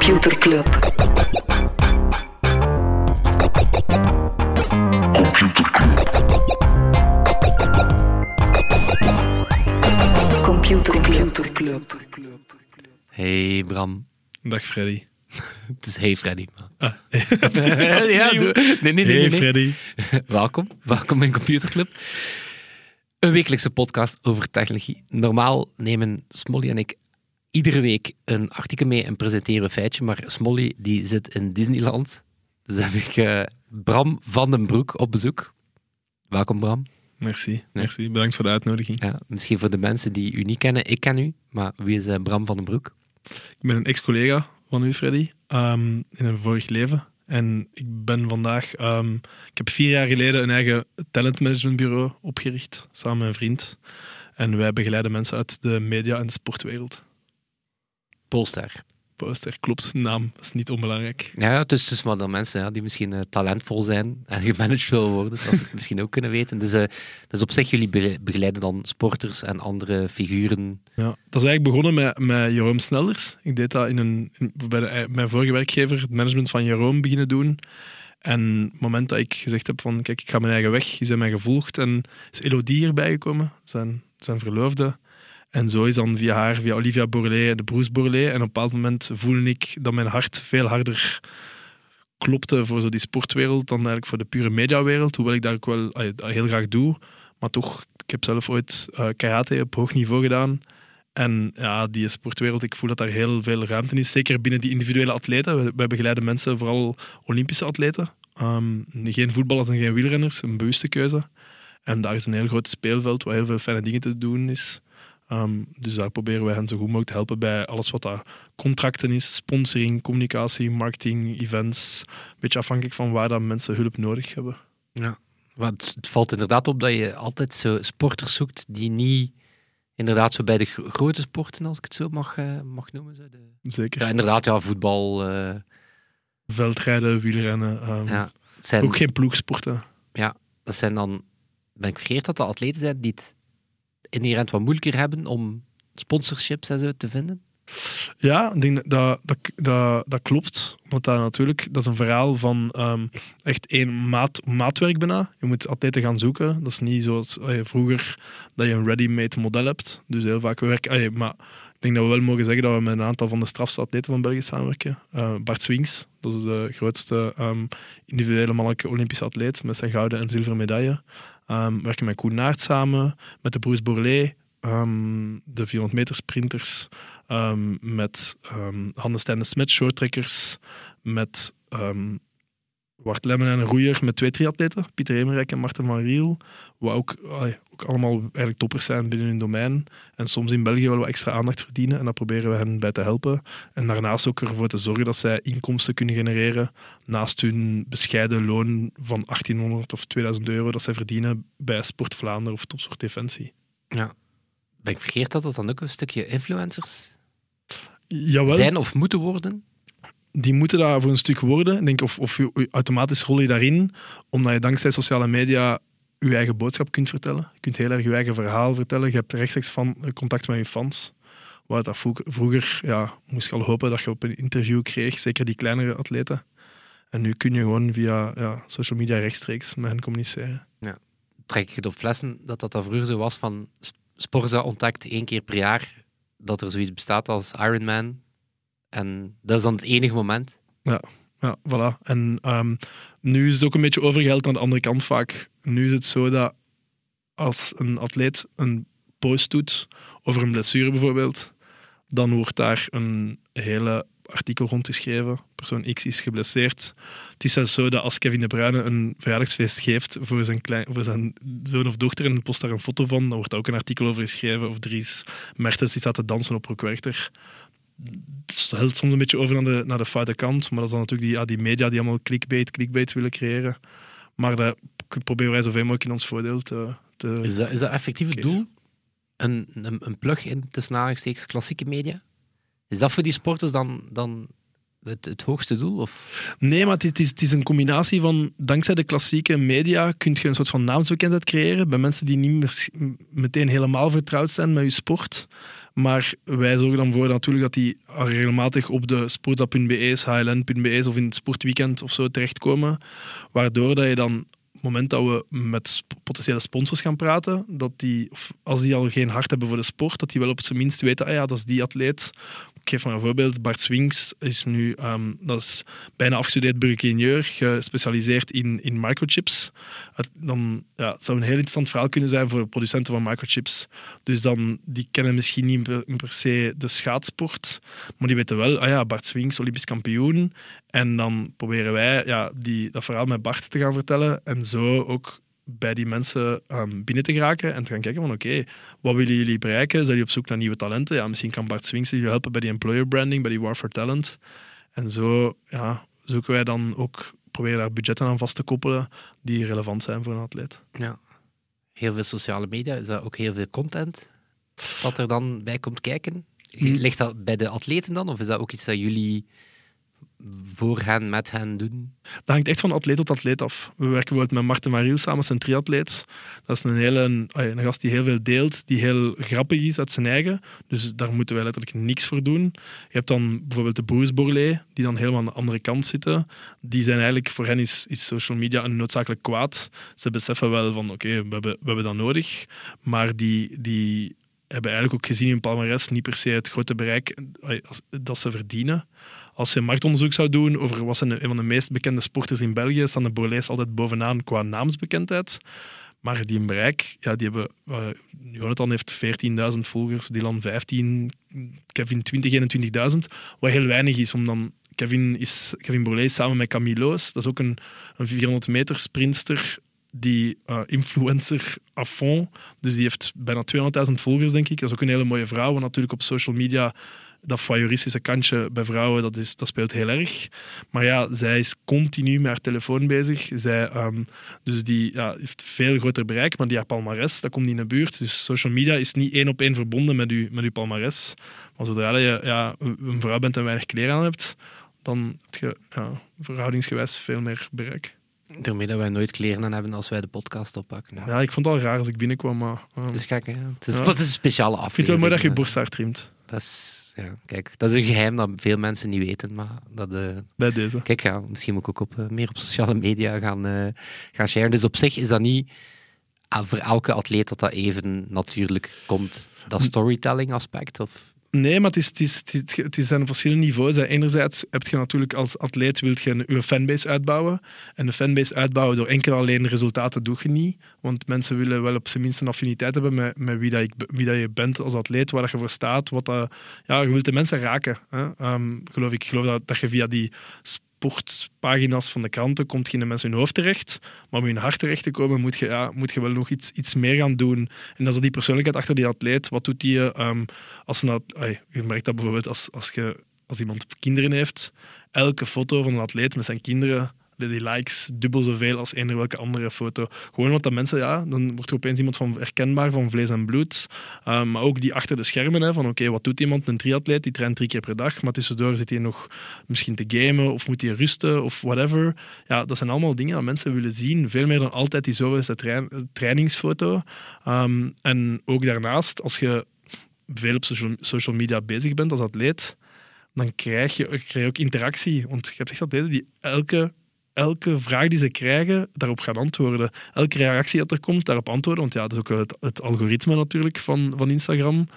Computer Club. Computer Club. Hey Bram. Dag Freddy. Het is hey Freddy. Ah. ja, doe- nee, nee, nee. nee, Hey nee. Freddy. Welkom, welkom in Computerclub. Een wekelijkse podcast over technologie. Normaal nemen Smolly en ik iedere week een artikel mee en presenteren we een feitje, maar Smolly die zit in Disneyland. Dus heb ik eh, Bram van den Broek op bezoek. Welkom Bram. Merci, merci. Bedankt voor de uitnodiging. Ja, misschien voor de mensen die u niet kennen, ik ken u, maar wie is eh, Bram van den Broek? Ik ben een ex-collega van u, Freddy, ehm, in een vorig leven. En ik ben vandaag... ehm, ik heb vier jaar geleden een eigen talentmanagementbureau opgericht, samen met een vriend. En wij begeleiden mensen uit de media- en de sportwereld. Polster. Poster, klopt, naam, is niet onbelangrijk. Ja, ja, dus, dus maar dan mensen ja, die misschien eh, talentvol zijn en gemanaged willen worden, dat ze het misschien ook kunnen weten. Dus, eh, dus op zich, jullie be- begeleiden dan sporters en andere figuren. Ja, dat is eigenlijk begonnen met, met Jeroen Snelders. Ik deed dat in een, in- bij de- mijn vorige werkgever, het management van Jeroen, beginnen doen. En het moment dat ik gezegd heb van, kijk, ik ga mijn eigen weg, is hij mij gevolgd. En is Elodie erbij gekomen, zijn, zijn verloofde. En zo is dan via haar, via Olivia Borlée en de broers Borlée. En op een bepaald moment voelde ik dat mijn hart veel harder klopte voor zo die sportwereld dan eigenlijk voor de pure mediawereld. Hoewel ik dat ook wel heel graag doe. Maar toch, ik heb zelf ooit eh, karate op hoog niveau gedaan. En ja, die sportwereld, ik voel dat daar heel veel ruimte is. Zeker binnen die individuele atleten. We- begeleiden mensen, vooral Olympische atleten. Ehm, geen voetballers en geen wielrenners, een bewuste keuze. En daar is een heel groot speelveld waar heel veel fijne dingen te doen is. Ehm, dus daar proberen wij hen zo goed mogelijk te helpen bij alles wat daar contracten is, sponsoring, communicatie, marketing, events. Een beetje afhankelijk van waar dat mensen hulp nodig hebben. Ja. Want het valt inderdaad op dat je altijd zo sporters zoekt die niet inderdaad zo bij de gro- grote sporten, als ik het zo mag, eh, mag noemen. Zo de... Zeker. Ja, inderdaad, ja, voetbal. eh, Veldrijden, wielrennen. ehm, ja. Zijn, Ook geen ploegsporten. dat zijn dan, ben ik verkeerd dat de atleten zijn die het inherent wat moeilijker hebben om sponsorships en zo te vinden? Ja, ik denk dat, dat, dat, dat klopt. Want dat natuurlijk, dat is een verhaal van ehm, echt één maat, maatwerk bijna. Je moet atleten gaan zoeken. Dat is niet zoals vroeger dat je een ready-made model hebt. Dus heel vaak we werken. maar ik denk dat we wel mogen zeggen dat we met een aantal van de strafste atleten van België samenwerken. Eh, Bart Swings, dat is de grootste ehm, individuele mannelijke Olympische atleet met zijn gouden en zilveren medaille. Ehm, we werken met Koen Naert samen, met de broers Borlée, ehm, de 400 meter sprinters, ehm, met Hannes Stijn de Smet, shorttrekkers, met Wart Lemmen en een roeier, met twee triatleten, Pieter Emerijk en Marten van Riel, wat ook, allee, ook allemaal eigenlijk toppers zijn binnen hun domein en soms in België wel wat extra aandacht verdienen en daar proberen we hen bij te helpen. En daarnaast ook ervoor te zorgen dat zij inkomsten kunnen genereren naast hun bescheiden loon van 1800 of 2000 euro dat zij verdienen bij Sport Vlaanderen of Topsport Defensie. Ja. Ben ik verkeerd dat dat dan ook een stukje influencers Jawel. zijn of moeten worden? Die moeten daar voor een stuk worden. Denk, of, of automatisch rol je daarin, omdat je dankzij sociale media je eigen boodschap kunt vertellen. Je kunt heel erg je eigen verhaal vertellen. Je hebt rechtstreeks van, contact met je fans. Waar dat vroeger, ja, moest je al hopen dat je op een interview kreeg, zeker die kleinere atleten. En nu kun je gewoon via ja, social media rechtstreeks met hen communiceren. Trek ik het op flessen dat dat, dat vroeger zo was van Sporza ontdekt één keer per jaar dat er zoiets bestaat als Ironman. En dat is dan het enige moment. Ja, voilà. En ehm, nu is het ook een beetje overgeheld aan de andere kant vaak. Nu is het zo dat als een atleet een post doet over een blessure bijvoorbeeld, dan wordt daar een hele artikel rondgeschreven. Persoon X is geblesseerd. Het is zelfs zo dat als Kevin De Bruyne een verjaardagsfeest geeft voor zijn, klein, voor zijn zoon of dochter en post daar een foto van, dan wordt daar ook een artikel over geschreven. Of Dries Mertens die staat te dansen op Rockwerchter het helpt soms een beetje over naar de, naar de foute kant. Maar dat is dan natuurlijk die, ja, die media die allemaal clickbait, clickbait willen creëren. Maar dat proberen wij zoveel mogelijk in ons voordeel te... te Is dat, is dat effectief het doel? Een, een, een plug-in tussen aanhalingstekens klassieke media? Is dat voor die sporters dan, dan het, het hoogste doel? Of? Nee, maar het is, het, is, een combinatie van... Dankzij de klassieke media kun je een soort van naamsbekendheid creëren bij mensen die niet meer meteen helemaal vertrouwd zijn met je sport. Maar wij zorgen dan voor natuurlijk dat die regelmatig op de sportsa.be's, hln.be's of in het sportweekend of zo terechtkomen. Waardoor dat je dan het moment dat we met potentiële sponsors gaan praten, dat die, of als die al geen hart hebben voor de sport, dat die wel op zijn minst weten, ah ja, dat is die atleet. Ik geef maar een voorbeeld. Bart Swings is nu, ehm, dat is bijna afgestudeerd burgeringenieur, gespecialiseerd in, in microchips. Dan ja, het zou een heel interessant verhaal kunnen zijn voor producenten van microchips. Dus dan, die kennen misschien niet per, per se de schaatsport, maar die weten wel, ah ja, Bart Swings, Olympisch kampioen. En dan proberen wij ja, die, dat verhaal met Bart te gaan vertellen en zo ook bij die mensen ehm, binnen te geraken en te gaan kijken van oké, wat willen jullie bereiken? Zijn jullie op zoek naar nieuwe talenten? Ja, misschien kan Bart Swings jullie helpen bij die employer branding, bij die War for Talent. En zo ja, zoeken wij dan ook, proberen daar budgetten aan vast te koppelen die relevant zijn voor een atleet. Ja. Heel veel sociale media, is dat ook heel veel content dat er dan bij komt kijken? Hm. Ligt dat bij de atleten dan, of is dat ook iets dat jullie voor hen, met hen doen? Dat hangt echt van atleet tot atleet af. We werken bijvoorbeeld met Marten Mariel samen, zijn triatleet. Dat is een, hele, een, gast die heel veel deelt, die heel grappig is uit zijn eigen. Dus daar moeten wij letterlijk niks voor doen. Je hebt dan bijvoorbeeld de Bruce Borlée, die dan helemaal aan de andere kant zitten. Die zijn eigenlijk, voor hen is, is social media een noodzakelijk kwaad. Ze beseffen wel van, oké, we, hebben, we hebben dat nodig. Maar die... die hebben eigenlijk ook gezien in palmares niet per se het grote bereik dat ze verdienen. Als je marktonderzoek zou doen over wat zijn een van de meest bekende sporters in België, staan de Borlees altijd bovenaan qua naamsbekendheid. Maar die een bereik, ja, die hebben... Uh, Jonathan heeft 14.000 volgers, Dylan 15, Kevin 20, 21.000. Wat heel weinig is, om dan... Kevin, is, Kevin Borlees samen met Camilo's, dat is ook een, een 400 meter sprinter die uh, influencer à fond. Dus die heeft bijna 200.000 volgers, denk ik. Dat is ook een hele mooie vrouw, want natuurlijk op social media dat voyeuristische kantje bij vrouwen, dat, is, dat speelt heel erg. Maar ja, zij is continu met haar telefoon bezig. Zij, um, dus die ja, heeft veel groter bereik, maar die haar palmares, dat komt niet in de buurt. Dus social media is niet één op één verbonden met, u, met uw palmares. Maar zodra je ja, een vrouw bent en weinig kleren aan hebt, dan heb je ja, verhoudingsgewijs veel meer bereik. Daarmee dat wij nooit kleren aan hebben als wij de podcast oppakken. Ja, ja ik vond het al raar als ik binnenkwam, maar... Uh, het is gek, hè? Het is, ja. het is een speciale aflevering. Ik vind het wel mooi dat je borsthaar trimt. Dat is, ja, kijk, dat is een geheim dat veel mensen niet weten, maar dat... Uh, Bij deze. Kijk, ja, misschien moet ik ook op, uh, meer op sociale media gaan, uh, gaan sharen. Dus op zich is dat niet voor elke atleet dat dat even natuurlijk komt, dat storytelling aspect, of... Nee, maar het, is, het, is, het, is, verschillende niveaus. Enerzijds heb je natuurlijk als atleet wilt je je fanbase uitbouwen. En de fanbase uitbouwen door enkel alleen resultaten doe je niet. Want mensen willen wel op zijn minst een affiniteit hebben met, met wie, dat wie dat je bent als atleet, waar dat je voor staat. Wat dat, ja, je wilt de mensen raken. Hè? Um, geloof ik geloof dat, dat je via die sportpagina's van de kranten komt de mensen hun hoofd terecht. Maar om in hun hart terecht te komen, moet je, ja, moet je wel nog iets, iets meer gaan doen. En is die persoonlijkheid achter die atleet. Wat doet die um, als een, Je merkt dat bijvoorbeeld als, als, je, als iemand kinderen heeft. Elke foto van een atleet met zijn kinderen die likes dubbel zoveel als eender welke andere foto. Gewoon omdat dat mensen, ja, dan wordt er opeens iemand van herkenbaar van vlees en bloed. Um, maar ook die achter de schermen, hè, van oké, wat doet iemand? Een triatleet, die traint drie keer per dag, maar tussendoor zit hij nog misschien te gamen of moet hij rusten of whatever. Ja, dat zijn allemaal dingen dat mensen willen zien. Veel meer dan altijd die zoveelste trainingsfoto. Um, en ook daarnaast, als je veel op social, media bezig bent als atleet, dan krijg je, krijg je ook interactie. Want je hebt echt atleten die elke elke vraag die ze krijgen, daarop gaan antwoorden. Elke reactie dat er komt, daarop antwoorden. Want ja, dat is ook het, het algoritme natuurlijk van, van Instagram.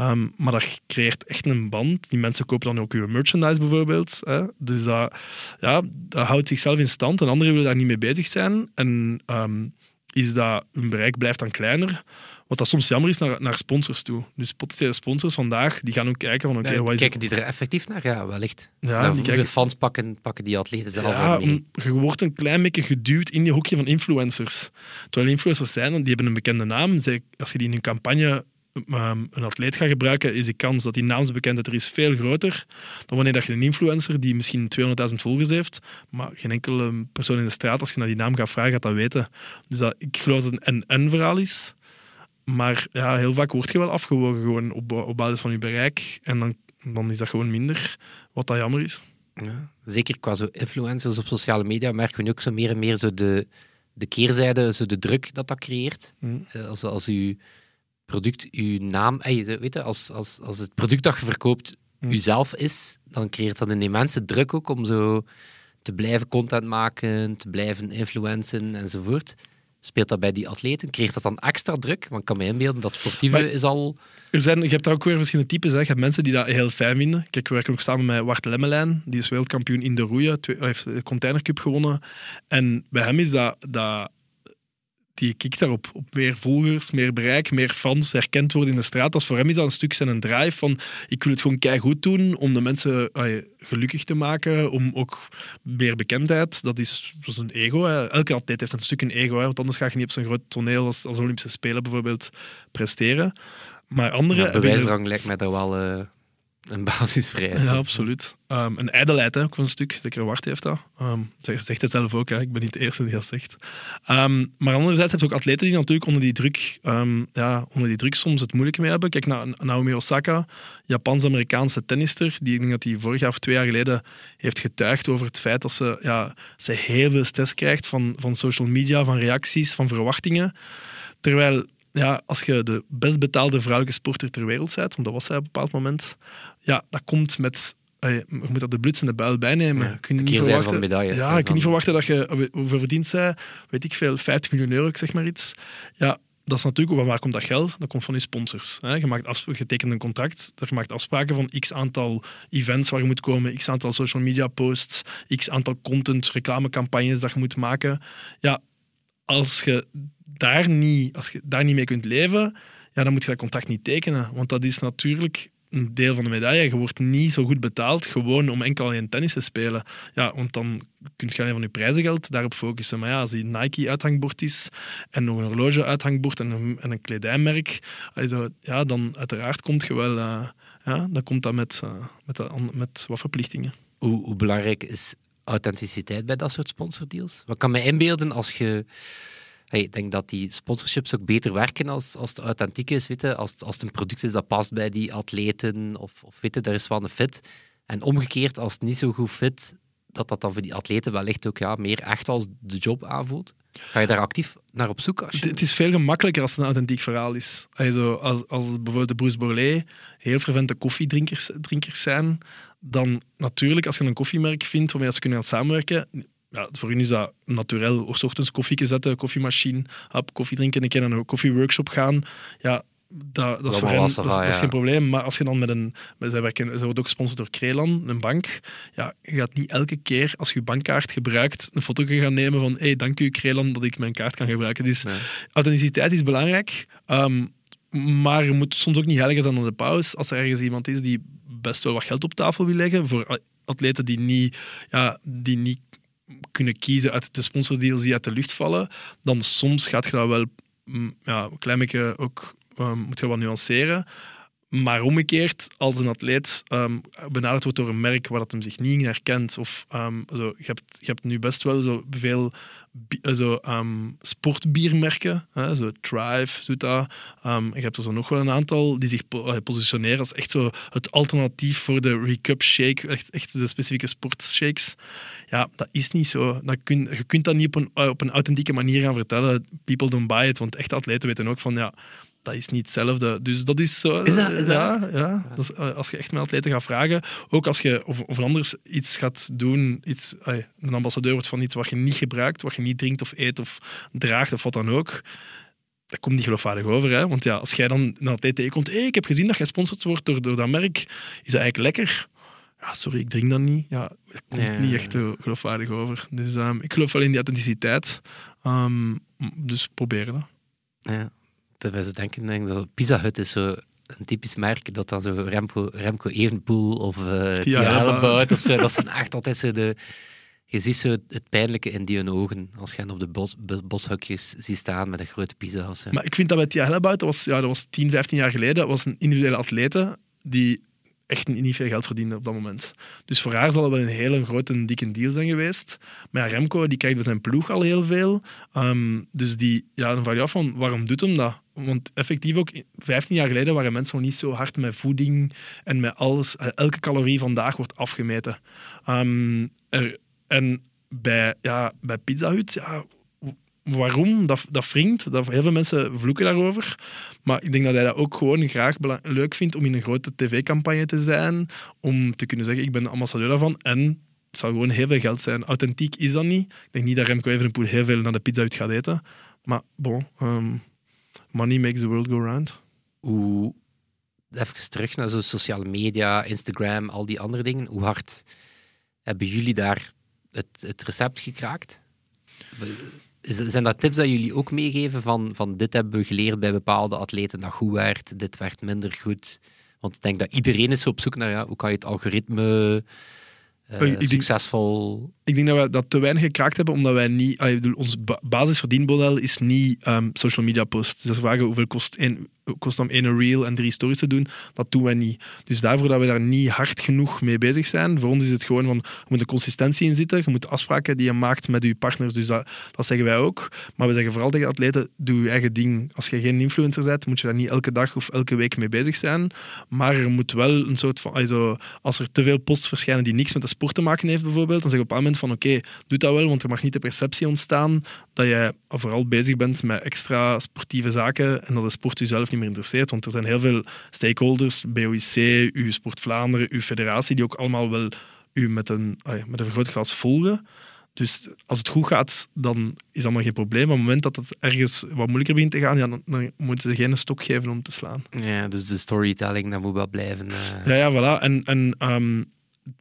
Um, maar dat creëert echt een band. Die mensen kopen dan ook uw merchandise bijvoorbeeld. Hè? Dus dat, ja, dat houdt zichzelf in stand. En anderen willen daar niet mee bezig zijn. En um, is dat hun bereik blijft dan kleiner. Wat dat soms jammer is naar, naar sponsors toe. Dus potentiële sponsors vandaag, die gaan ook kijken van oké, okay, ja, wat is Kijken die er effectief naar? Ja, wellicht. Ja, nou, die de fans pakken, pakken die atleten zelf ja, mee. Je wordt een klein beetje geduwd in die hoekje van influencers. Terwijl influencers zijn, die hebben een bekende naam. Zij, als je die in een campagne um, een atleet gaat gebruiken, is de kans dat die naamsbekendheid er is veel groter dan wanneer dat je een influencer die misschien 200.000 volgers heeft, maar geen enkele persoon in de straat, als je naar die naam gaat vragen, gaat dat weten. Dus dat, ik geloof dat het een en-en verhaal is. Maar ja, heel vaak word je wel afgewogen gewoon op, op basis van je bereik. En dan, dan is dat gewoon minder, wat dat jammer is. Ja, zeker qua zo influencers op sociale media merken we nu ook zo meer en meer zo de, de keerzijde, zo de druk dat dat creëert. Mm. Als, als u product uw naam... eh, weet je, als, als, als het product dat je verkoopt Hm. uzelf is, dan creëert dat een immense druk ook om zo te blijven content maken, te blijven influencen enzovoort. Speelt dat bij die atleten? Creëert dat dan extra druk? Want ik kan me inbeelden dat sportieve Maar- is al... Er zijn, je hebt daar ook weer verschillende types. Hè. Je hebt mensen die dat heel fijn vinden. Kijk, we werken ook samen met Wart Lemmelijn. Die is wereldkampioen in de roeien. Hij heeft de Container Cup gewonnen. En bij hem is dat... dat die kikt daarop op meer volgers, meer bereik, meer fans, herkend worden in de straat. Dat is voor hem is dat een stuk zijn een drive van ik wil het gewoon keigoed doen om de mensen gelukkig te maken, om ook meer bekendheid. Dat is, een ego. Hè. Elke atleet heeft een stuk een ego, hè, want anders ga je niet op zo'n groot toneel als, als Olympische Spelen bijvoorbeeld presteren. Maar anderen Ja, bewijsdrang lijkt mij daar wel eh, een basisvereiste. ja, absoluut. Ehm, een ijdelheid, hè, ook een stuk. Zeker Wart heeft dat. Ehm zeg- zegt het zelf ook, hè. ik ben niet de eerste die dat zegt. Ehm, maar anderzijds heb je ook atleten die natuurlijk onder die druk, ja, onder die druk soms het moeilijk mee hebben. Kijk naar Naomi Osaka, Japans-Amerikaanse tennister, die ik denk dat die vorig jaar of twee jaar geleden heeft getuigd over het feit dat ze, ja, ze heel veel stress krijgt van, van social media, van reacties, van verwachtingen. Terwijl, ja, als je de best betaalde vrouwelijke sporter ter wereld bent, want dat was zij op een bepaald moment, ja, dat komt met... eh, Je moet dat de bluts en de buil bijnemen. Ja, kun je niet verwachten, van medaille. Ja, je kunt niet verwachten dat je... Hoeveel verdient zij? Weet ik veel, 50 miljoen euro, ik zeg maar iets. Ja, dat is natuurlijk... Waar komt dat geld? Dat komt van je sponsors. Hè? Je, maakt afsp- je tekent een contract, je maakt afspraken van x aantal events waar je moet komen, x aantal social media posts, x aantal content, reclamecampagnes dat je moet maken. Ja, als je daar niet, als je daar niet mee kunt leven, ja, dan moet je dat contract niet tekenen. Want dat is natuurlijk een deel van de medaille. Je wordt niet zo goed betaald gewoon om enkel in tennis te spelen. Ja, want dan kun je alleen van je prijzengeld daarop focussen. Maar ja, als die Nike uithangbord is en nog een horloge uithangbord en een, en een kledijmerk, also, ja, dan uiteraard komt je wel... eh, ja, dan komt dat met, eh, met, met wat verplichtingen. Hoe, hoe belangrijk is authenticiteit bij dat soort sponsordeals? Wat kan mij inbeelden als je... Ik denk dat die sponsorships ook beter werken als, als het authentiek is. Weet je? Als, als het een product is dat past bij die atleten. Of, of weet je, daar is wel een fit. En omgekeerd, als het niet zo goed fit, dat dat dan voor die atleten wellicht ook ja, meer echt als de job aanvoelt. Ga je daar actief naar op zoek? Als je... het is veel gemakkelijker als het een authentiek verhaal is. Also, als, als bijvoorbeeld de Bruce Borlée heel fervente koffiedrinkers drinkers zijn, dan natuurlijk, als je een koffiemerk vindt waarmee ze kunnen gaan samenwerken, ja, voor hun is dat naturel. S ochtends koffie zetten, koffiemachine, hap, koffie drinken, een keer naar een koffieworkshop gaan. Ja, dat, dat, is, voor hen, dat, is geen probleem. Maar als je dan met een... met- Zij, werken, zij wordt ook gesponsord door Krelan, een bank. Ja, je gaat niet elke keer als je je bankkaart gebruikt een foto gaan nemen van hey, dank u Krelan dat ik mijn kaart kan gebruiken. Dus Nee. authenticiteit is belangrijk. ehm, maar je moet soms ook niet heilig zijn aan de paus. Als er ergens iemand is die best wel wat geld op tafel wil leggen voor atleten die niet, ja, die niet kunnen kiezen uit de sponsordeals die uit de lucht vallen, dan soms gaat je dat wel mm, ja, een klein beetje ook ehm, moet je wat nuanceren. Maar omgekeerd, als een atleet ehm, benaderd wordt door een merk waar dat hem zich niet in herkent, of ehm, zo, je, hebt, je hebt nu best wel zo veel eh, zo, sportbiermerken, hè, zo Thrive doet dat. Ehm, je hebt er zo nog wel een aantal die zich eh, positioneren als echt zo het alternatief voor de Recup Shake, echt, echt de specifieke sportshakes. Ja, dat is niet zo. Dat kun, je kunt dat niet op een, eh, op een authentieke manier gaan vertellen. People don't buy it, want echte atleten weten ook van ja, dat is niet hetzelfde. Dus dat is zo. Is dat- is dat ja, ja. Dat is, eh, als je echt met atleten gaat vragen, ook als je of, of anders iets gaat doen, iets, een ambassadeur wordt van iets wat je niet gebruikt, wat je niet drinkt of eet of draagt of wat dan ook. Dat komt niet geloofwaardig over. Hè? Want ja, als jij dan een atleet tegenkomt, hey, ik heb gezien dat jij gesponsord wordt door, door dat merk, is dat eigenlijk lekker? Ja, sorry, ik drink dat niet. Ja, dat komt niet echt geloofwaardig over. Dus ehm, ik geloof wel in die authenticiteit. Ehm, dus proberen dat. Ja. Terwijl ze denken, denk dat Pizza Hut is zo een typisch merk dat dan zo Remco, Remco Evenpoel of uh, Tia of zo, dat zijn echt altijd zo de... Je ziet zo het pijnlijke in die hun ogen als je hen op de bos, bo- boshokjes ziet staan met een grote pizza of zo. Maar ik vind dat bij Tia Hellebout, dat was, ja, dat was 10, 15 jaar geleden, dat was een individuele atlete die echt niet, veel geld verdiende op dat moment. Dus voor haar zal het wel een hele grote en dikke deal zijn geweest. Maar Remco, die krijgt bij zijn ploeg al heel veel. Ehm, dus die, ja, dan vraag je af van, waarom doet hem dat? Want effectief ook, 15 jaar geleden waren mensen nog niet zo hard met voeding en met alles. Eh, Elke calorie vandaag wordt afgemeten. Ehm, en bij, ja, bij Pizza Hut, ja, waarom, dat, dat wringt. Dat, heel veel mensen vloeken daarover. Maar ik denk dat hij dat ook gewoon graag leuk vindt om in een grote tv-campagne te zijn. Om te kunnen zeggen, ik ben ambassadeur daarvan. En het zou gewoon heel veel geld zijn. Authentiek is dat niet. Ik denk niet dat Remco Evenepoel heel veel naar de pizza uit gaat eten. Maar bon, ehm, money makes the world go round. Hoe, even terug naar zo sociale media, Instagram, al die andere dingen. Hoe hard hebben jullie daar het, het recept gekraakt? Zijn dat tips dat jullie ook meegeven van, van dit hebben we geleerd bij bepaalde atleten dat goed werd, dit werd minder goed? Want ik denk dat iedereen is op zoek naar ja, hoe kan je het algoritme Ik denk- succesvol... Ik denk dat we dat te weinig gekraakt hebben, omdat wij niet... bedoel, ons ba- basisverdienmodel is niet ehm, social media posts. Dus vragen hoeveel kost, één, kost om één reel en drie stories te doen, dat doen wij niet. Dus daarvoor dat we daar niet hard genoeg mee bezig zijn. Voor ons is het gewoon van, er moet een consistentie in zitten. Je moet afspraken die je maakt met je partners, dus dat, dat zeggen wij ook. Maar we zeggen vooral tegen atleten, doe je eigen ding. Als je geen influencer bent, moet je daar niet elke dag of elke week mee bezig zijn. Maar er moet wel een soort van... Als er te veel posts verschijnen die niks met de sport te maken heeft, bijvoorbeeld, dan zeg je op een moment van oké, doe dat wel, want er mag niet de perceptie ontstaan dat jij vooral bezig bent met extra sportieve zaken en dat de sport jezelf niet meer interesseert. Want er zijn heel veel stakeholders, BOIC, uw Sport Vlaanderen, uw federatie, die ook allemaal wel u met een, met een vergrootglas volgen. Dus als het goed gaat, dan is dat allemaal geen probleem. Maar op het moment dat het ergens wat moeilijker begint te gaan, ja, dan, dan moeten ze geen stok geven om te slaan. Ja, dus de storytelling, dat moet wel blijven. eh. Ja, ja, voilà. En, en ehm,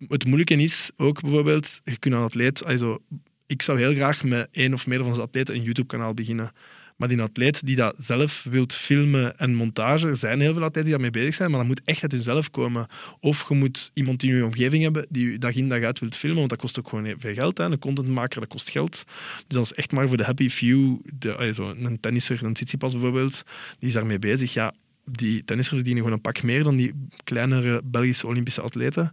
het moeilijke is ook bijvoorbeeld, je kunt een atleet, also, ik zou heel graag met één of meer van onze atleten een YouTube-kanaal beginnen. Maar die atleet die dat zelf wilt filmen en montage, er zijn heel veel atleten die daarmee bezig zijn, maar dat moet echt uit hunzelf komen. Of je moet iemand in je omgeving hebben die je dag in dag uit wilt filmen, want dat kost ook gewoon veel geld. Hè. Een contentmaker, dat kost geld. Dus dat is echt maar voor de happy few. De, also, een tennisser, een Tsitsipas bijvoorbeeld, die is daarmee bezig. Ja, die tennissers verdienen gewoon een pak meer dan die kleinere Belgische Olympische atleten.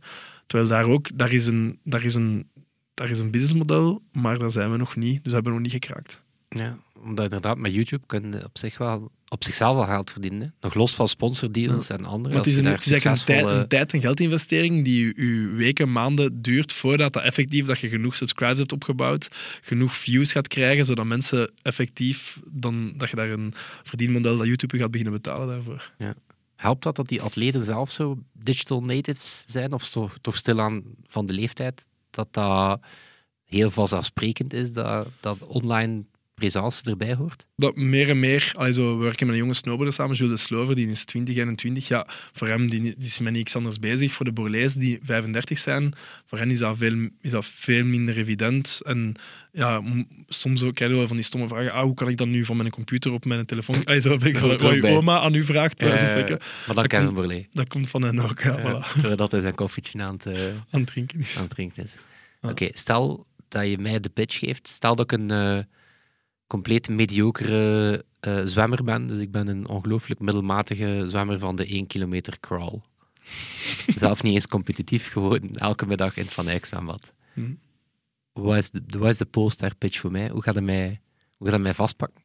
Terwijl daar ook, daar is een, daar is een, daar is een businessmodel, maar daar zijn we nog niet. Dus dat hebben we nog niet gekraakt. Ja, omdat inderdaad met YouTube kun je op, zich wel, op zichzelf wel geld verdienen. Nog los van sponsordeals en andere. Maar het is, een, het is eigenlijk een tijd, een tijd- en geldinvestering die je, weken, maanden duurt voordat dat effectief, dat je genoeg subscribers hebt opgebouwd, genoeg views gaat krijgen, zodat mensen effectief, dan, dat je daar een verdienmodel dat YouTube je gaat beginnen betalen daarvoor. Helpt dat dat die atleten zelf zo digital natives zijn, of toch, toch stilaan van de leeftijd, dat dat heel vanzelfsprekend is, dat, dat online presence erbij hoort? Dat meer en meer, also, we werken met een jonge snowboarder samen, Jules de Slover, die is 20, 21. Ja, voor hem die, die is met niks anders bezig. Voor de Borlees, die 35 zijn, voor hen is dat veel, is dat veel minder evident. En ja, soms ook krijg je wel van die stomme vragen. Ah, hoe kan ik dat nu van mijn computer op mijn telefoon... Ah, zo, hoort wat je oma aan u vraagt, spreken. maar dan Dat Kevin Borlée. Dat komt van hen ook, ja, voilà. terwijl dat hij zijn koffietje aan het, eh, aan het drinken is. aan het drinken is. Oké, stel dat je mij de pitch geeft. Stel dat ik een eh, compleet mediocre eh, zwemmer ben. Dus ik ben een ongelooflijk middelmatige zwemmer van de 1 kilometer crawl. Zelf niet eens competitief, gewoon elke middag in het Van Eyck zwembad. Hm. Wat is de, wat is de Polestar pitch voor mij? Hoe gaat het mij, hoe gaat het mij vastpakken?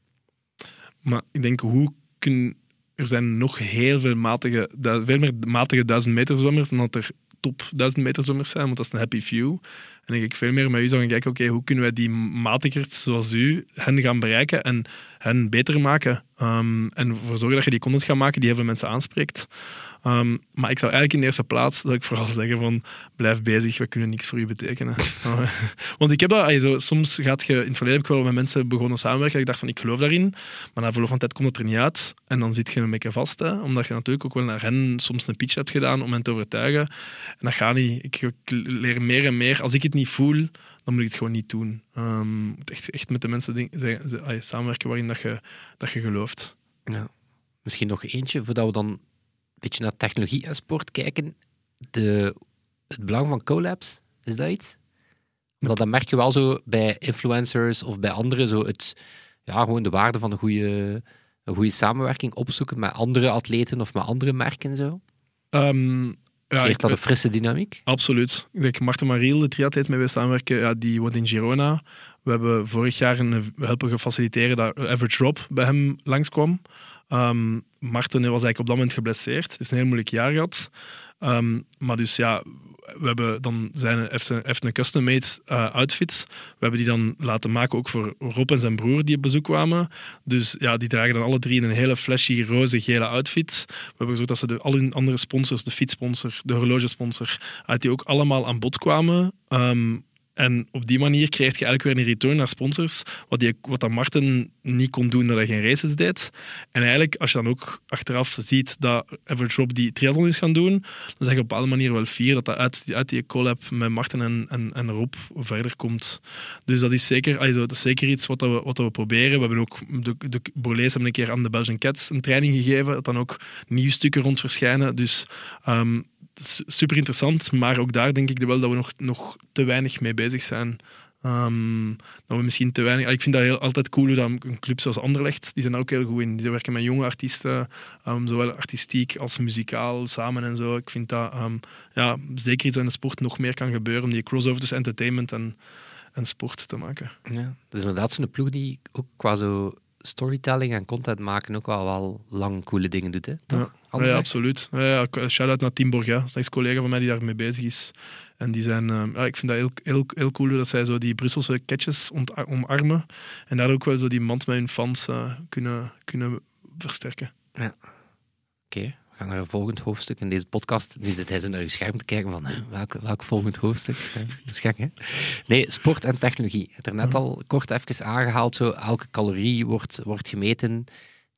Maar ik denk, hoe kun... Er zijn nog heel veel matige, veel meer matige duizend meter zwemmers dan dat er top duizend meter zwemmers zijn, want dat is een happy few. En denk ik veel meer met u zou gaan kijken, oké, hoe kunnen wij die matigers zoals u, hen gaan bereiken en hen beter maken. Ehm, en ervoor zorgen dat je die content gaat maken die heel veel mensen aanspreekt. Ehm, maar ik zou eigenlijk in de eerste plaats zou ik vooral zeggen van blijf bezig, we kunnen niks voor u betekenen. Eh, Want ik heb dat, zo, soms gaat je, in het verleden heb ik wel met mensen begonnen samenwerken, dat ik dacht van ik geloof daarin, maar na verloop van tijd komt het er niet uit en dan zit je een beetje vast, hè, omdat je natuurlijk ook wel naar hen soms een pitch hebt gedaan om hen te overtuigen. En dat gaat niet. Ik, ik leer meer en meer. Als ik het niet voel, dan moet ik het gewoon niet doen. Ehm, echt, echt met de mensen ding, ze- samenwerken waarin dat je, dat je gelooft. Ja. Misschien nog eentje, voordat we dan beetje naar technologie en sport kijken. De, het belang van collabs, is dat iets? Maar dat merk je wel zo bij influencers of bij anderen. Zo het, ja, gewoon de waarde van een goede, een goede samenwerking opzoeken met andere atleten of met andere merken. Zo. Ehm, ja, ik, dat een frisse dynamiek? Absoluut. Ik denk Marten Mariel, de triatleet met wie we samenwerken, ja, die woont in Girona. We hebben vorig jaar een, we helpen gefaciliteren dat Average Rob bij hem langskwam. Ehm, Marten was eigenlijk op dat moment geblesseerd. Hij heeft een heel moeilijk jaar gehad. Ehm, maar dus ja, we hebben dan zijn heeft een, custom-made outfit. We hebben die dan laten maken ook voor Rob en zijn broer die op bezoek kwamen. Dus ja, die dragen dan alle drie een hele flashy roze gele outfit. We hebben gezorgd dat ze de, al hun andere sponsors, de fietssponsor, de horlogesponsor, uit die ook allemaal aan bod kwamen. Ehm, en op die manier krijg je eigenlijk weer een return naar sponsors, wat, die, wat dat Martin niet kon doen dat hij geen races deed. En eigenlijk, als je dan ook achteraf ziet dat Average Rob die triathlon is gaan doen, dan zeg je op een bepaalde wel fier dat dat uit, uit die collab met Martin en, en, en Rob verder komt. Dus dat is zeker, also, dat is zeker iets wat, we, wat we proberen. We hebben ook, de, de Borlees hebben een keer aan de Belgian Cats een training gegeven, dat dan ook nieuwstukken rond verschijnen. Dus um, super interessant, maar ook daar denk ik wel dat we nog, nog te weinig mee bezig zijn. Um, dat we misschien te weinig. Ik vind dat heel, altijd cool hoe dat een club zoals Anderlecht, die zijn daar ook heel goed in. Die werken met jonge artiesten, um, zowel artistiek als muzikaal samen en zo. Ik vind dat um, ja, zeker iets in de sport nog meer kan gebeuren om die crossover tussen entertainment en, en sport te maken. Ja, dat is inderdaad zo'n ploeg die ook qua zo storytelling en content maken ook wel, wel lang coole dingen doet. Hè? Toch? Ja. Ja, absoluut. Ja, Shout-out naar Tim Borga, dat is een collega van mij die daarmee bezig is. En die zijn, uh, ja, ik vind dat heel, heel, heel cool dat zij zo die Brusselse catches omarmen. En daar ook wel zo die mand met hun fans uh, kunnen, kunnen versterken. Ja. Oké, okay. we gaan naar een volgend hoofdstuk in deze podcast. Nu zit hij zo naar je scherm te kijken van, hè, welk, welk volgend hoofdstuk? Dat is gek, hè? Nee, sport en technologie. Heb er net al kort even aangehaald. Zo, elke calorie wordt, wordt gemeten.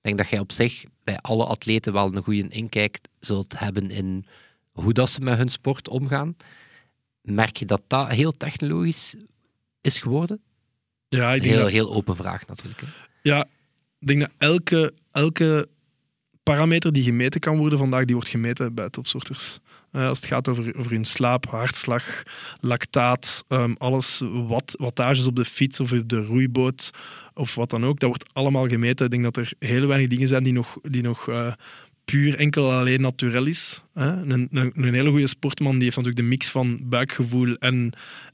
Ik denk dat jij op zich bij alle atleten wel een goede inkijk zult hebben in hoe dat ze met hun sport omgaan. Merk je dat dat heel technologisch is geworden? Ja, ik denk heel, dat... heel open vraag natuurlijk. Hè? Ja, ik denk dat elke, elke parameter die gemeten kan worden vandaag, die wordt gemeten bij topsoorters. Uh, als het gaat over, over hun slaap, hartslag, lactaat, um, alles, wat, wattages op de fiets of op de roeiboot of wat dan ook, dat wordt allemaal gemeten. Ik denk dat er heel weinig dingen zijn die nog, die nog uh, puur enkel alleen naturel is. Hè? Een, een, een, hele goede sportman die heeft natuurlijk de mix van buikgevoel en,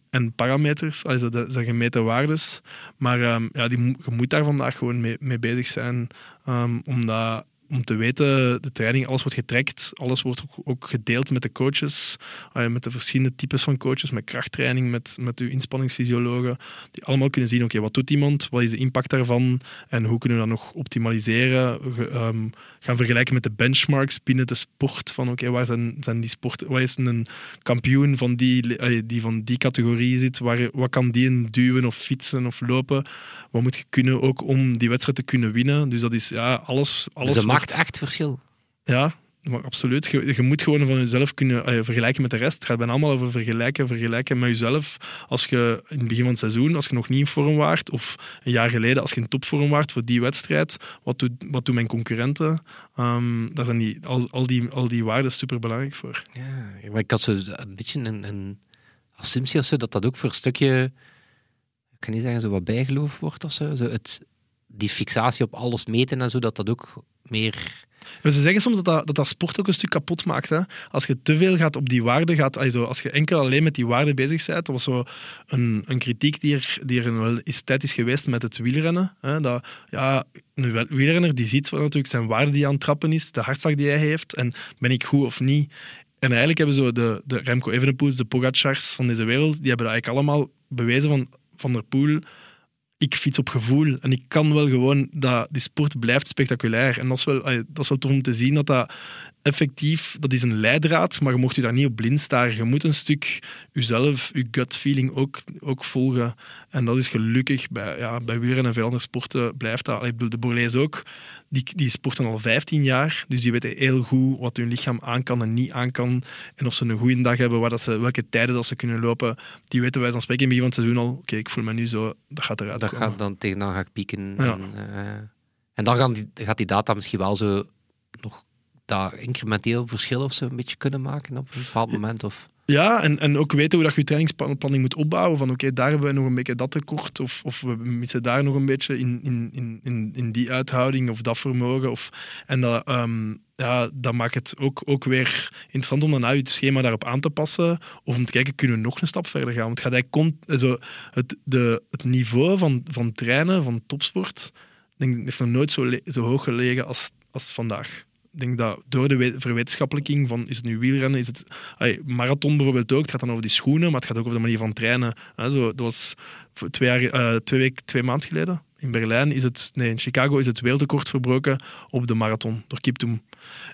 en parameters, also zijn gemeten waardes. Maar um, ja, die, je moet daar vandaag gewoon mee, mee bezig zijn, um, omdat om te weten, de training, alles wordt getrackt, alles wordt ook gedeeld met de coaches, met de verschillende types van coaches, met krachttraining, met, met uw inspanningsfysiologen, die allemaal kunnen zien, oké, wat doet iemand, wat is de impact daarvan en hoe kunnen we dat nog optimaliseren, um, gaan vergelijken met de benchmarks binnen de sport, van oké, waar zijn, zijn die sport, waar is een kampioen van die, die van die categorie zit, waar, wat kan die in duwen of fietsen of lopen, wat moet je kunnen ook om die wedstrijd te kunnen winnen, dus dat is ja, alles... alles dus echt verschil. Ja, maar absoluut. Je, je, moet gewoon van jezelf kunnen uh, vergelijken met de rest. Het gaat bijna allemaal over vergelijken, vergelijken met jezelf. Als je in het begin van het seizoen, als je nog niet in vorm waart, of een jaar geleden, als je in topvorm waart voor die wedstrijd, wat, doet, wat doen mijn concurrenten? Um, daar zijn die, al, al, die, al die waarden super belangrijk voor. Ja, maar ik had zo een beetje een, een assumptie of zo, dat dat ook voor een stukje, ik kan niet zeggen zo wat bijgeloof wordt of zo. zo het, die fixatie op alles meten en zo, dat dat ook meer... Ze zeggen soms dat dat, dat sport ook een stuk kapot maakt. Hè? Als je te veel gaat op die waarde, gaat, als je enkel alleen met die waarde bezig bent, dat was zo een, een kritiek die er, die er wel is, tijd is geweest met het wielrennen. Hè? Dat, ja, een wielrenner die ziet natuurlijk zijn waarde die aan het trappen is, de hartslag die hij heeft, en ben ik goed of niet. En eigenlijk hebben zo de, de Remco Evenepoels, de Pogacars van deze wereld, die hebben eigenlijk allemaal bewezen van Van der Poel ik fiets op gevoel. En ik kan wel gewoon dat die sport blijft spectaculair. En dat is wel, dat is wel tof om te zien dat dat effectief, dat is een leidraad, maar je mocht je daar niet op blind staren. Je moet een stuk jezelf, je gut feeling ook, ook volgen. En dat is gelukkig bij, ja, bij wielrennen en veel andere sporten blijft dat. Ik bedoel, de Borlees ook, die, die sporten al 15 jaar, dus die weten heel goed wat hun lichaam aan kan en niet aan kan. En of ze een goede dag hebben, waar dat ze, welke tijden dat ze kunnen lopen. Die weten wij dan spreken in het begin van het seizoen al, oké, ik voel me nu zo, dat gaat eruit Dat komen. gaat dan tegenaan gaat pieken. Ja. En, uh, en dan gaan die, gaat die data misschien wel zo nog dat incrementeel verschil of zo een beetje kunnen maken op een bepaald moment? Of... Ja, en, en ook weten hoe dat je je trainingsplanning moet opbouwen. Van oké, daar hebben we nog een beetje dat tekort. Of, of we missen daar nog een beetje in, in, in, in, die uithouding of dat vermogen. Of, en dat, um, ja, dat maakt het ook, ook weer interessant om dan uit het schema daarop aan te passen. Of om te kijken, kunnen we nog een stap verder gaan? Want het, gaat eigenlijk also, het, de, het niveau van, van trainen, van topsport, denk, heeft nog nooit zo, zo hoog gelegen als, als vandaag. Denk dat door de we- verwetenschappelijking van is het nu wielrennen, is het ay, marathon bijvoorbeeld ook. Het gaat dan over die schoenen, maar het gaat ook over de manier van trainen. Hè, zo, dat was twee, jaar, eh, twee, week, twee maanden geleden. In Berlijn is het, nee, in Chicago is het wereldrecord verbroken op de marathon door Kiptoum.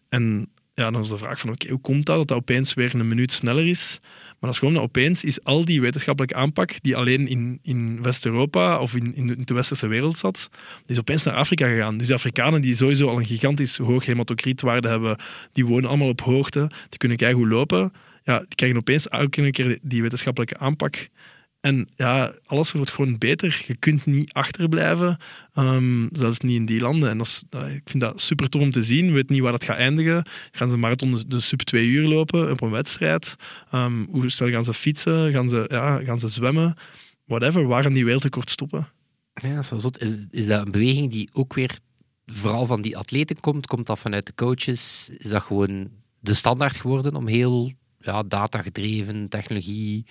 En ja, dan is de vraag van oké, hoe komt dat dat dat opeens weer een minuut sneller is? Maar is gewoon dat opeens is al die wetenschappelijke aanpak die alleen in, in West-Europa of in, in de- westerse wereld zat, is opeens naar Afrika gegaan. Dus de Afrikanen die sowieso al een gigantisch hoog hematocrietwaarde hebben, die wonen allemaal op hoogte, die kunnen hoe lopen. Ja, die krijgen opeens elke een keer die wetenschappelijke aanpak. En ja, alles wordt gewoon beter. Je kunt niet achterblijven, ehm, zelfs niet in die landen. En dat dat- ik vind dat super tof om te zien. We weten niet waar dat gaat eindigen. Gaan ze een marathon de, sub twee uur lopen op een wedstrijd? Ehm, hoe snel gaan ze fietsen? Gaan ze, ja, gaan ze zwemmen? Whatever, waar gaan die wereldrecord stoppen? Ja, dat is wel zot. Is, is dat een beweging die ook weer vooral van die atleten komt? Komt dat vanuit de coaches? Is dat gewoon de standaard geworden om heel ja, data-gedreven technologie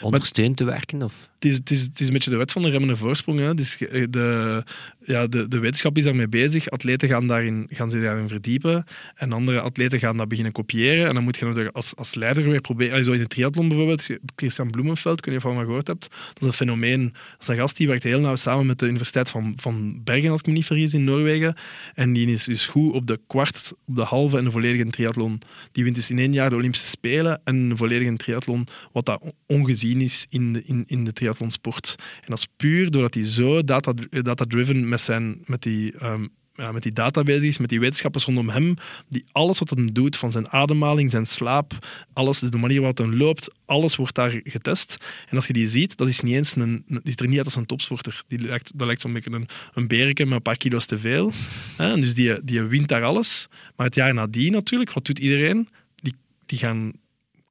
ondersteund te werken? Of? Het is, het, is, het is een beetje de wet van de remmende voorsprong. Hè. Dus de, ja, de, de wetenschap is daarmee bezig. Atleten gaan, daarin, gaan zich daarin verdiepen. En andere atleten gaan dat beginnen kopiëren. En dan moet je natuurlijk als, als leider weer proberen... ah, Zo in de triathlon bijvoorbeeld, Christian Bloemenveld, ik weet niet of je van gehoord hebt. Dat is een fenomeen. Dat is een gast die werkt heel nauw samen met de Universiteit van, van Bergen, als ik me niet vergis, in Noorwegen. En die is dus goed op de kwart, op de halve en de volledige triathlon. Die wint dus in één jaar de Olympische Spelen en een volledige triathlon, wat dat on- ongezien is in de, in, in de triathlonsport. En dat is puur doordat hij zo data- data-driven met, zijn, met, die, ehm, ja, met die data is, met die wetenschappers rondom hem, die alles wat hij doet, van zijn ademhaling, zijn slaap, alles, de manier waarop hij loopt, alles wordt daar getest. En als je die ziet, dat is niet eens een, ziet er niet uit als een topsporter. Die dat lijkt zo'n beetje een, een berken met een paar kilo's te veel. Dus die, die wint daar alles. Maar het jaar nadien natuurlijk, wat doet iedereen? Die, die gaan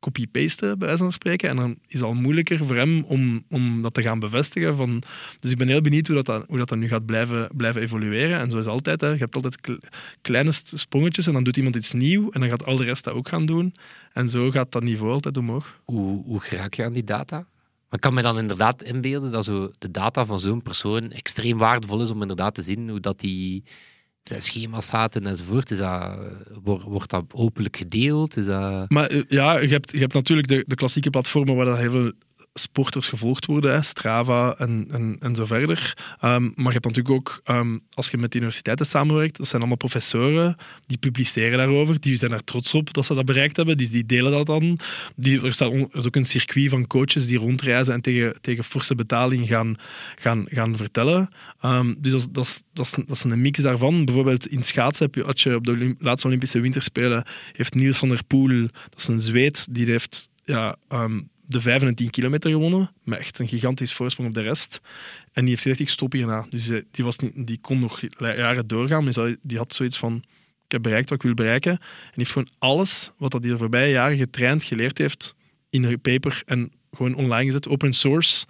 copy-pasten, bij wijze van spreken. En dan is het al moeilijker voor hem om, om dat te gaan bevestigen. Van, dus ik ben heel benieuwd hoe dat, hoe dat dan nu gaat blijven, blijven evolueren. En zo is altijd. Hè. Je hebt altijd kle- kleine sprongetjes en dan doet iemand iets nieuw en dan gaat al de rest dat ook gaan doen. En zo gaat dat niveau altijd omhoog. Hoe, hoe geraak je aan die data? Maar ik kan me dan inderdaad inbeelden dat zo de data van zo'n persoon extreem waardevol is om inderdaad te zien hoe dat die schema's zaten enzovoort. Is dat, wordt, dat openlijk gedeeld? Is dat... Maar eh, ja, je hebt, je hebt natuurlijk de, de klassieke platformen waar dat heel veel sporters gevolgd worden, Strava en, en, en zo verder. Ehm, maar je hebt natuurlijk ook, ehm, als je met universiteiten samenwerkt, dat zijn allemaal professoren, die publiceren daarover, die zijn er trots op dat ze dat bereikt hebben, die, die delen dat dan. Die, er, staat is ook een circuit van coaches die rondreizen en tegen, tegen forse betaling gaan, gaan, gaan vertellen. Ehm, dus dat, is- dat, is, dat, is, een mix daarvan. Bijvoorbeeld in schaatsen heb je, had je op de laatste Olympische Winterspelen heeft Niels van der Poel, dat is een Zweed, die heeft ja, de 5 en 10 kilometer gewonnen, met echt een gigantisch voorsprong op de rest. En die heeft gezegd, ik stop hierna. Dus eh, die, was niet, die kon nog jaren doorgaan, maar die had zoiets van, ik heb bereikt wat ik wil bereiken. En die heeft gewoon alles wat hij de voorbije jaren getraind, geleerd heeft, in een paper en gewoon online gezet, open source.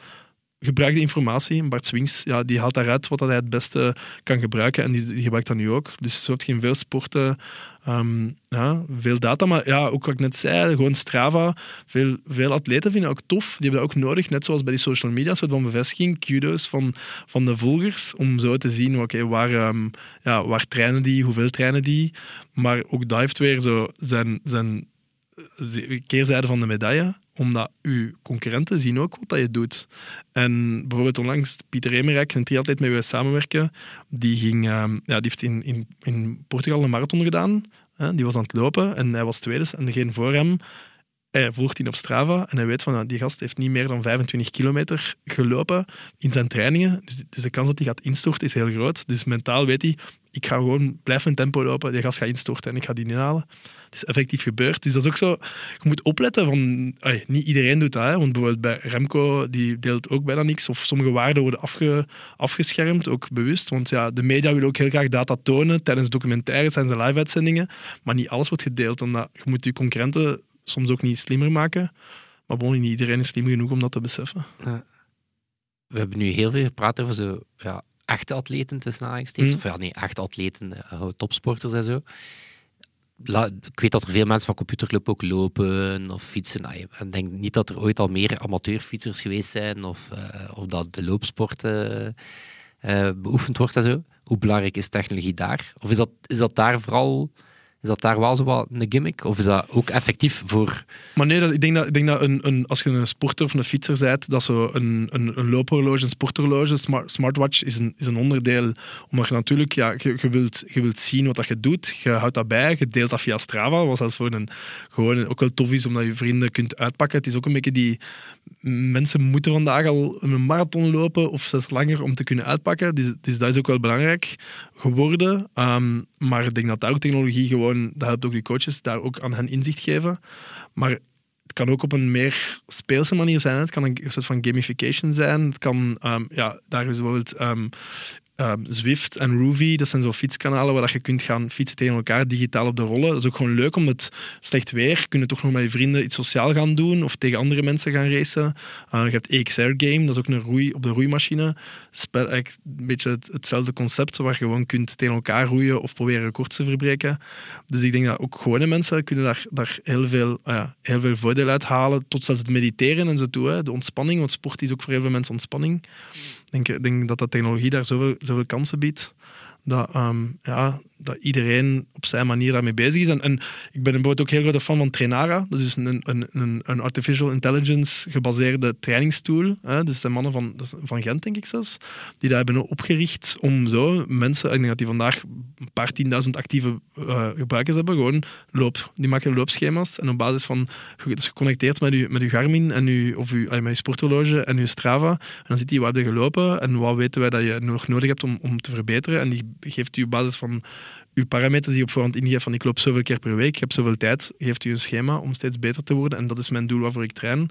Gebruik de informatie. Bart Swings, ja, die haalt daaruit wat hij het beste kan gebruiken. En die, die gebruikt dat nu ook. Dus zo heb je in veel sporten ehm, ja, veel data. Maar ja, ook wat ik net zei, gewoon Strava. Veel, veel atleten vinden ook tof. Die hebben dat ook nodig. Net zoals bij die social media, soort van bevestiging, kudos van, van de volgers. Om zo te zien, oké, waar, ehm, ja, waar trainen die, hoeveel trainen die. Maar ook dat weer zo zijn, zijn keerzijde van de medaille, omdat uw concurrenten zien ook wat dat je doet. En bijvoorbeeld onlangs Pieter Emerijk, een triatleet met wie we samenwerken, die, ging, ehm, ja, die heeft in, in, in Portugal een marathon gedaan. Die was aan het lopen en hij was tweede. En degene voor hem, hij volgt die op Strava en hij weet van, nou, die gast heeft niet meer dan 25 kilometer gelopen in zijn trainingen. Dus, dus de kans dat hij gaat instorten is heel groot. Dus mentaal weet hij, ik ga gewoon blijven in tempo lopen, die gast gaat instorten en ik ga die niet halen. Het is effectief gebeurd. Dus dat is ook zo, je moet opletten van, niet iedereen doet dat. Hè, want bijvoorbeeld bij Remco, die deelt ook bijna niks. Of sommige waarden worden afge, afgeschermd, ook bewust. Want ja, de media willen ook heel graag data tonen. Tijdens documentaires ze live-uitzendingen. Maar niet alles wordt gedeeld. Omdat je moet je concurrenten soms ook niet slimmer maken. Maar bon, niet iedereen is slim genoeg om dat te beseffen. We hebben nu heel veel gepraat over zo, ja, echte atleten tussen aanhalingstekens. Mm. Of ja, nee, echte atleten, eh, topsporters en zo. La- ik weet dat er veel mensen van computerclub ook lopen of fietsen. Nou, Ik denk niet dat er ooit al meer amateurfietsers geweest zijn of, eh, of dat de loopsport eh, beoefend wordt en zo. Hoe belangrijk is technologie daar? Of is dat, is dat daar vooral is dat daar wel zo wat een gimmick? Of is dat ook effectief voor... Maar nee, dat, ik denk dat, ik denk dat een, een, als je een sporter of een fietser bent, dat zo een, een, een loophorloge, een sporthorloge, smart, smartwatch is een, is een onderdeel. Omdat je natuurlijk, ja, je, je, wilt, je wilt zien wat dat je doet. Je houdt dat bij, je deelt dat via Strava, wat zelfs voor een, gewoon ook wel tof is, omdat je vrienden kunt uitpakken. Het is ook een beetje die... Mensen moeten vandaag al een marathon lopen of zelfs langer om te kunnen uitpakken. Dus, dus dat is ook wel belangrijk geworden. Um, maar ik denk dat daar ook technologie gewoon, dat helpt ook die coaches, daar ook aan hen inzicht geven. Maar het kan ook op een meer speelse manier zijn. Het kan een soort van gamification zijn. Het kan, um, ja, daar is bijvoorbeeld um, um, Zwift en Roovy, dat zijn zo fietskanalen waar je kunt gaan fietsen tegen elkaar digitaal op de rollen. Dat is ook gewoon leuk, omdat het slecht weer kun je toch nog met je vrienden iets sociaal gaan doen of tegen andere mensen gaan racen. Uh, je hebt EXR Game, dat is ook een roei op de roeimachine. Spel, een beetje het, hetzelfde concept, waar je gewoon kunt tegen elkaar roeien of proberen records te verbreken. Dus ik denk dat ook gewone mensen kunnen daar, daar heel, veel, uh, heel veel voordeel uit halen, tot zelfs het mediteren en zo toe. Hè. De ontspanning, want sport is ook voor heel veel mensen ontspanning. Ik denk, denk dat dat technologie daar zoveel, zoveel kansen biedt. Dat, um, ja, dat iedereen op zijn manier daarmee bezig is. En, en ik ben bijvoorbeeld ook heel grote fan van Trainara. Dat is een, een, een, een artificial intelligence gebaseerde trainingstool. Hè. Dus de mannen van, van Gent, denk ik zelfs, die daar hebben opgericht om zo mensen, ik denk dat die vandaag een paar tienduizend actieve uh, gebruikers hebben, gewoon loop. Die maken loopschema's en op basis van, is geconnecteerd met je, met uw Garmin en uw, of uw, met je sporthorloge en uw Strava. En dan ziet hij wat je gelopen en wat weten wij dat je nog nodig hebt om, om te verbeteren. En die geeft u basis van uw parameters die je op voorhand ingeeft van ik loop zoveel keer per week, ik heb zoveel tijd, geeft u een schema om steeds beter te worden. En dat is mijn doel waarvoor ik train.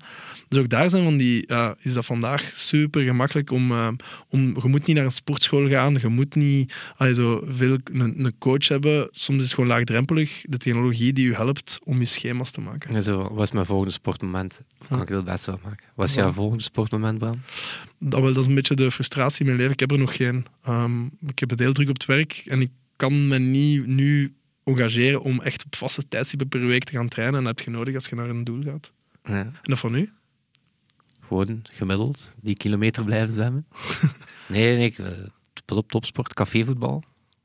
Dus ook daar zijn van die, uh, is dat vandaag super gemakkelijk om, uh, om, je moet niet naar een sportschool gaan, je moet niet zo veel een, een, coach hebben. Soms is het gewoon laagdrempelig, de technologie die u helpt om je schema's te maken. En zo, wat is mijn volgende sportmoment? Kan ik het best wel maken? Wat is jouw volgende sportmoment, Bram? Dat, wel, dat is een beetje de frustratie in mijn leven. Ik heb er nog geen. Um, ik heb het heel druk op het werk en ik kan me niet nu engageren om echt op vaste tijdstippen per week te gaan trainen. En dat heb je nodig als je naar een doel gaat. Ja. En dat van u? Gewoon gemiddeld, die kilometer blijven zwemmen. nee, nee, ik, top, topsport, cafévoetbal.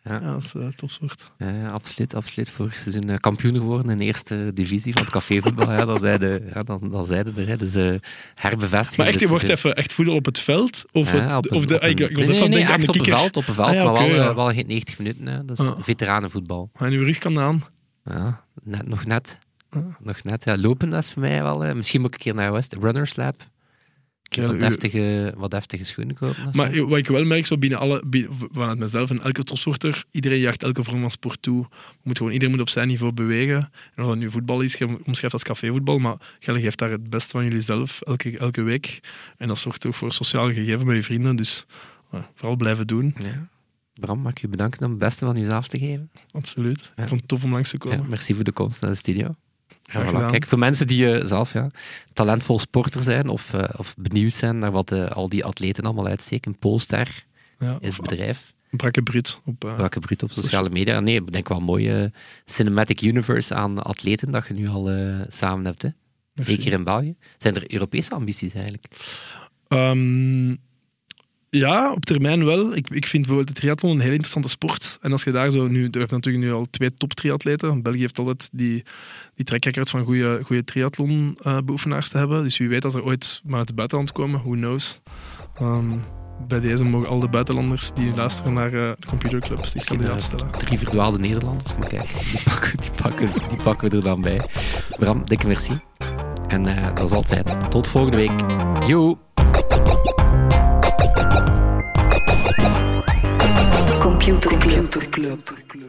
Ja, dat is uh, topsport. Ja, absoluut, absoluut. Vorig seizoen uh, kampioen geworden in de eerste divisie van het cafévoetbal. ja, dan zeiden ja, dan, dan zeiden er. Hè. Dus uh, herbevestiging. Maar echt, je wordt even echt voetbal op het veld? Of, ja, het, of de, een, ik, ik was nee, even nee, aan nee, de echt op een veld, op een veld Ah, ja, maar wel, eh, wel geen 90 minuten. Hè. Dat is Ah. veteranenvoetbal. En uw rug kan aan. Ja, net, nog net. Ah. Nog net. Ja, lopen dat is voor mij wel... eh, misschien moet ik een keer naar West Runners Lab. Wat, deftige, wat deftige schoenen kopen. zo. Maar wat ik wel merk, zo binnen alle, binnen- vanuit mezelf en elke topsporter, iedereen jaagt elke vorm van sport toe. Moet gewoon, iedereen moet op zijn niveau bewegen. En of dat nu voetbal is, je omschrijft als cafévoetbal, maar jij geeft daar het beste van jullie zelf elke, elke week. En dat zorgt ook voor sociaal gegeven met je vrienden. Dus vooral blijven doen, Ja. Bram, mag ik je bedanken om het beste van jezelf te geven. absoluut. Ja. Ik vond het tof om langs te komen. merci voor de komst naar de studio. Ja, voilà. Kijk, voor mensen die eh, zelf ja, talentvol sporter zijn of, eh, of benieuwd zijn naar wat eh, al die atleten allemaal uitsteken, Polster Ja, is het bedrijf. Brakke Brut op Welke bruut op sociale media. Nee, ik denk wel een mooie cinematic universe aan atleten dat je nu al samen hebt. Hè? Zeker in België. Zijn er Europese ambities eigenlijk? Ehm, ja, op termijn wel. Ik, ik vind bijvoorbeeld de triathlon een heel interessante sport. En als je daar zo nu, je hebt natuurlijk nu al twee top triatleten. België heeft altijd die, die record van goede, goede triathlon eh, te hebben. Dus wie weet als er ooit maar uit het buitenland komen, who knows. Ehm, bij deze mogen al de buitenlanders die luisteren naar eh, de computerclubs zich kandidaat stellen. Drie verdwaalde Nederlanders, maar kijk, die pakken, die, pakken, die pakken we er dan bij. Bram, dikke merci. En eh, dat is altijd. Tot volgende week. Joe! Computer Club.